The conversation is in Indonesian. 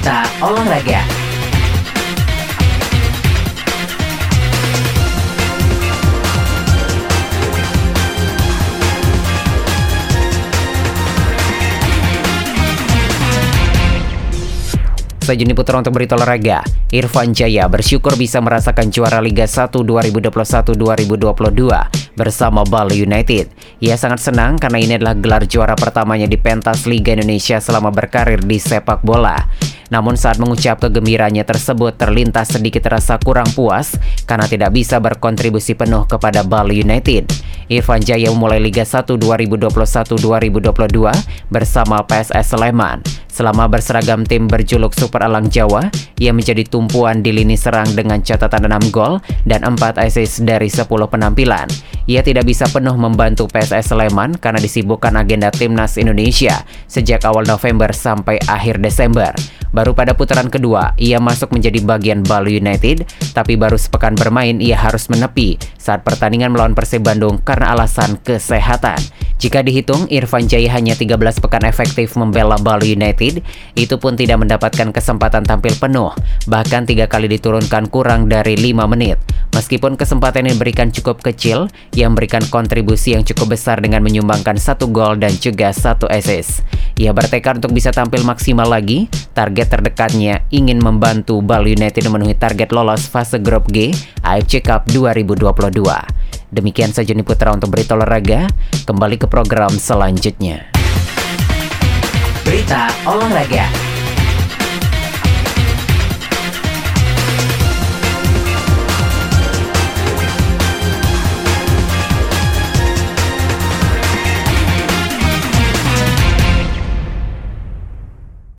Berita Olahraga Sajuni Putra untuk berita olahraga. Irfan Jaya bersyukur bisa merasakan juara Liga 1 2021-2022 bersama Bali United. Ia sangat senang karena ini adalah gelar juara pertamanya di pentas Liga Indonesia selama berkarir di sepak bola. Namun saat mengucap kegembiraannya tersebut terlintas sedikit rasa kurang puas karena tidak bisa berkontribusi penuh kepada Bali United. Irfan Jaya memulai Liga 1 2021-2022 bersama PSS Sleman. Selama berseragam tim berjuluk Super Alang Jawa, ia menjadi tumpuan di lini serang dengan catatan 6 gol dan 4 assist dari 10 penampilan. Ia tidak bisa penuh membantu PSS Sleman karena disibukkan agenda timnas Indonesia sejak awal November sampai akhir Desember. Baru pada putaran kedua, ia masuk menjadi bagian Bali United, tapi baru sepekan bermain ia harus menepi saat pertandingan melawan Persib Bandung karena alasan kesehatan. Jika dihitung, Irfan Jaya hanya 13 pekan efektif membela Bali United, itu pun tidak mendapatkan kesempatan tampil penuh, bahkan tiga kali diturunkan kurang dari 5 menit. Meskipun kesempatan ini diberikan cukup kecil, ia memberikan kontribusi yang cukup besar dengan menyumbangkan satu gol dan juga satu assist. Ia bertekad untuk bisa tampil maksimal lagi, target terdekatnya ingin membantu Bali United memenuhi target lolos fase grup G AFC Cup 2022. Demikian saja nih Putra untuk berita olahraga, kembali ke program selanjutnya. Berita Olahraga